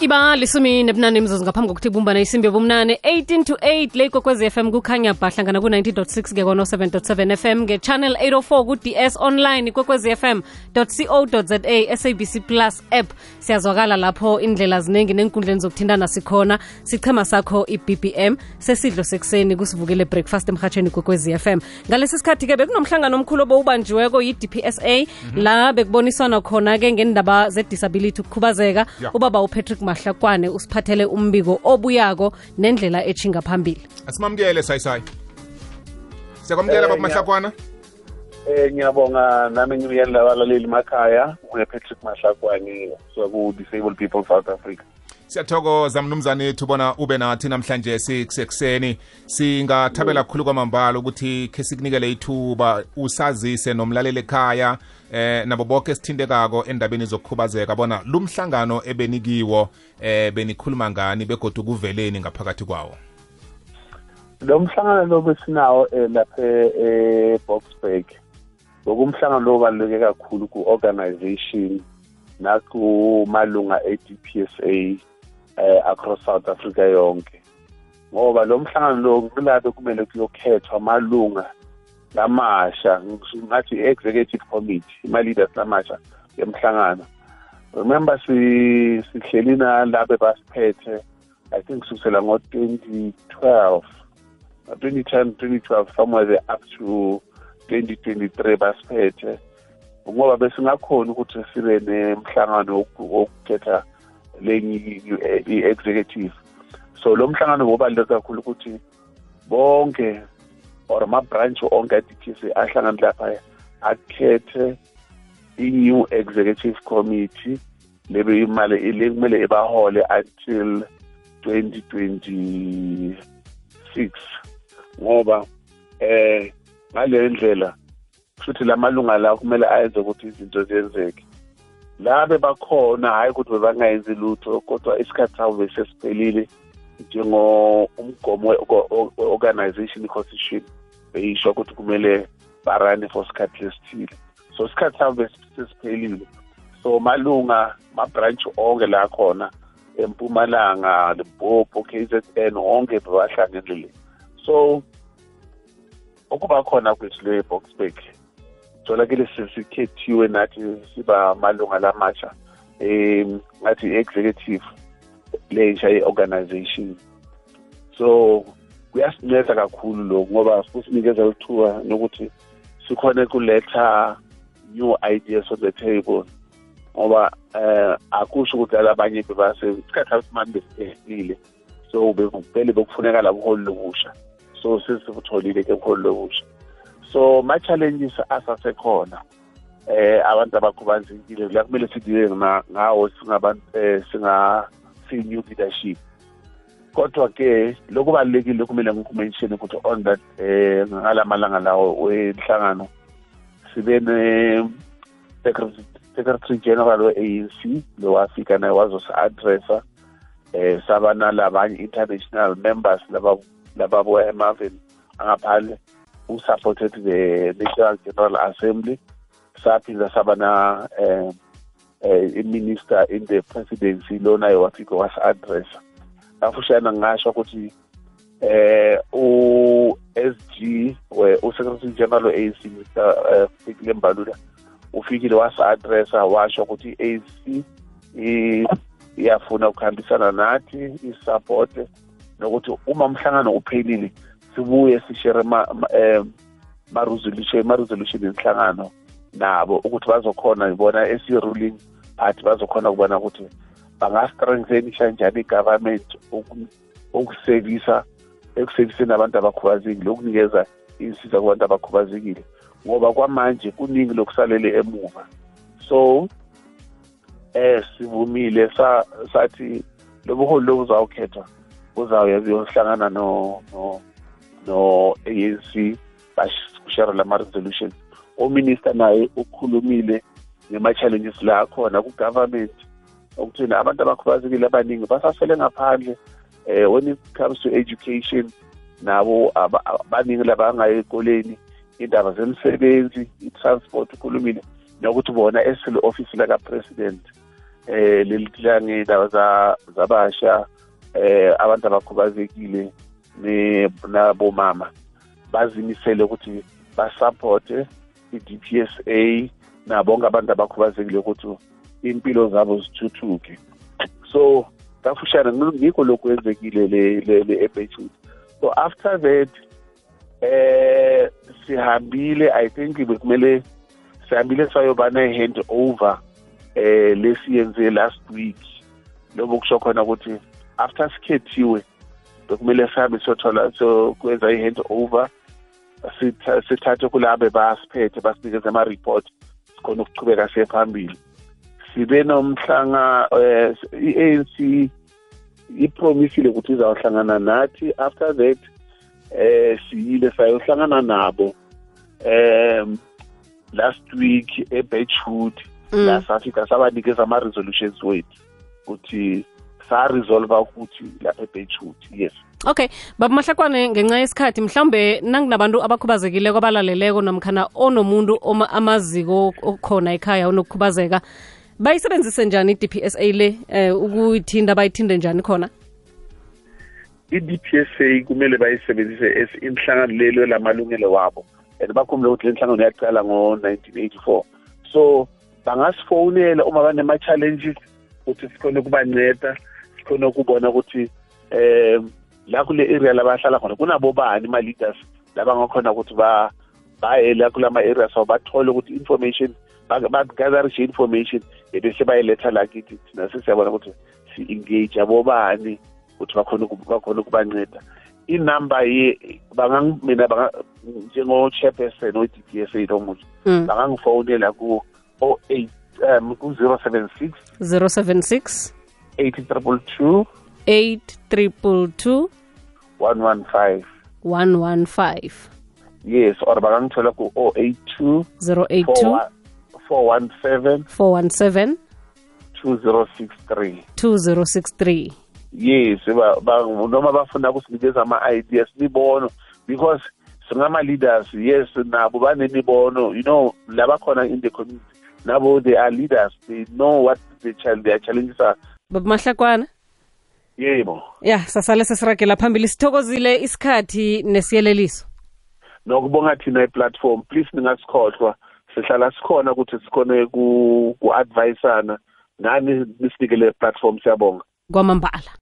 iba lisumi nebunane imzuzu ngaphambi kokuthi kubumbana isimbi yobumnane 18 to 8 le ikokwezi FM kukhanya ba hlangana ku-90.6 ke kono-7.7 FM nge-channel 804 ku-ds online ikwekwezi fm co za sabc plus app. Siyazwakala lapho indlela ziningi nenkundleni zokuthintana sikhona. Sichema sakho i-bbm sesidlo sekuseni kusivukele breakfast emhatsheni kwekwezi fm ngalesi sikhathi-ke bekunomhlangano omkhulu obowubanjiweko yi-dpsa mm -hmm. la bekuboniswana khona-ke ngendaba ze-disability ukukhubazeka. Yeah. ubaba upatrick mahlakwane usiphathele umbiko obuyako nendlela etshinga phambili. Asimamukele sayisayi siyakwamukela Eh, baba mahlakwana. Eh ngiyabonga nami ngiyela abalaleli emakhaya uyaPatrick Mahlakwani so ku Disabled People South Africa. Siyathokoza mnumzane ethu bona ube nathi namhlanje sikusekuseni singathabela kakhulu kwamambala ukuthi khe sikunikele ithuba usazise nomlaleli ekhaya eh nabo bonke esithintekako endabeni zokukhubazeka bona lumhlangano ebenikiwo eh benikhuluma ngani begodu kuveleni ngaphakathi kwawo Lo mhlangano lo besinawo eh, lapha e Boxburg. Ngokumhlangano lo baluleke kakhulu ku organization naku malunga e DPSA eh across South Africa yonke. Ngoba lo mhlangano lo kulapho kumele kuyokhethwa amalunga lamasha ngathi executive committee ima leaders lamasha yemhlangano remember si sihleli nalabo basiphethe i think kusukela ngo-2012 ngo-2010 2012 somewhere there up to 2023 basiphethe ngoba besingakhona ukuthi sibe nemhlangano woku- wokukhetha lenye i-executive. So lo mhlangano wobaluleke kakhulu ukuthi bonke or ama-branch onke a-DPSA ahlangane lapha akhethe i-new executive committee lebe imali le kumele ibahole until 2026 ngoba eh ngale ndlela futhi lamalunga la kumele ayenze ukuthi izinto ziyenzeke. Labe bakhona hayi ukuthi bebangayenzi lutho kodwa isikhathi sabo besesiphelile njengo umgomo we-organization i-constitution beyisho ukuthi kumele barane for isikhathi lesithile so isikhathi sabo besesiphelile. So malunga ma-branch onke la khona empumalanga limpopo kzn onke bebahlangenile so okuba khona kwethu le boxburg tholakele sesikhethiwe nathi siba malunga lamasha um ngathi executive lensha ye-organization. So kuyasinceda kakhulu lokhu ngoba kusinikeza lithuba nokuthi sikhone kuletha new ideas on the table ngoba eh akusho ukuthi alabanye bebase isikhathi asimani besiphelile so bekuvele bekufuneka ubuholi lobusha so sesibutholile ke ubuholi lobusha so ma-challenges asasekhona. Eh abantu abakhubazekile la kumele sidile ngawo singabantu eh singa si-new leadership. Kodwa ke lokubalulekile kumele ngikumention ukuthi on that eh ngalamalanga lawo wenhlangano sibe ne secretary secretary general we-ANC lo wafika naye wazosi-addressa eh saba nalabanye international members laba lababuya emaveni angaphandle. Who supported the National General Assembly saphinda saba na eh eh minister in the presidency lona wafika wasi-addressa kafushane ngingasho ukuthi eh u SG we u Secretary General we-ANC Mr Fikile Mbalula ufikile wasi-addressa washo ukuthi i-ANC i- iyafuna ukuhambisana nathi isupporte nokuthi uma umhlangano uphelile sibuye sishere ma, ma, eh, ma resolution ma resolution enhlangano nabo ukuthi bazokhona ibona esi-ruling party bazokhona ukubona ukuthi bangastrengthenisha njani i-government uku- ukusevisa ekuseviseni abantu abakhubazekile ukunikeza insiza kubantu abakhubazekile. Ngoba kwamanje kuningi lokusalele emuva. So eh sivumile sa sathi lobuholi lobuzawukhethwa buzawuya buyohlangana no no no ANC bashare lama resolutions uminister naye ukhulumile ngema-challenges la akhona ku-government okuthini abantu abakhubazekile abaningi basasele ngaphandle eh when it comes to education nabo aba- abaningi labangayi eyikoleni indaba zemisebenzi i-transport ukhulumile nokuthi bona esile office laka-president eh leli langey'ndawo zabasha eh abantu abakhubazekile. Nabomama bazimisele ukuthi basupporte i-DPSA nabonke abantu abakhubazekile ukuthi impilo zabo zithuthuke. So kafushane ngikho lokhu kwenzekile le le eBeirut so after that eh sihambile i think bekumele sihambile sayobana i-hand over eh lesiyenze last week. Lobo kusho khona ukuthi after sikhethiwe bekumele sihambe siyothola so kwenza i-hand over sithathe kulabe basiphethe basinikeze ama-report sikhona ukuchubeka siye phambili. Sibe nomhlanga eh, i-ANC ipromisile ukuthi izawuhlangana nathi. After that eh siyile sayohlangana nabo um last week eBedford la safika sabanikeza ama-resolutions wethu ukuthi sa-resolve ukuthi lapha eBedford yes. Okay baba mahlakwane ngenxa yesikhathi mhlawumbe nanginabantu abakhubazekileko abalaleleko namkhana onomuntu amaziko okhona ekhaya onokukhubazeka bayisebenzise njani i-dpsa le eh ukuyithinda bayithinde njani khona? I-dpsa kumele bayisebenzise inhlangano lelo lamalungelo wabo. And bakhumbule ukuthi le nhlangano yaqala ngo-1984 so bangasifowunela uma banema-challenges ukuthi sikhone ukubanceda. Sikhone ukubona ukuthi um la kule area labahlala khona kunabobani ama-leaders labangakhona ukuthi baye la kulama areas abo bathole ukuthi information bagatherishe information ebese bayiletha la kithi. Thina sesiyabona ukuthi si-engage abobani ukuthi bakhona ukubanceda. Inumber ye mina njengo-chairperson we-d p s a nomutsho bangangifonela ku o eight um ku-zero seven six zero seven six. Eight triple two eight triple two 115 115 yes or bangangithola ku-082 082 417 417 2063 2063 yes noma bafuna kusinikeza ama-ideas mibono because singama-leaders yes nabo banemibono you know labakhona in the community nabo they are leaders they know what the their challenges are baba mahlakwana? Yebo. Ya sasale sesiragela phambili. Sithokozile isikhathi nesiyeleliso. Nokubonga thina iplatform please ningasikhohlwa. Sihlala sikhona ukuthi sikhone ku-advisana nani nisinike le platform siyabonga. Kwamambala.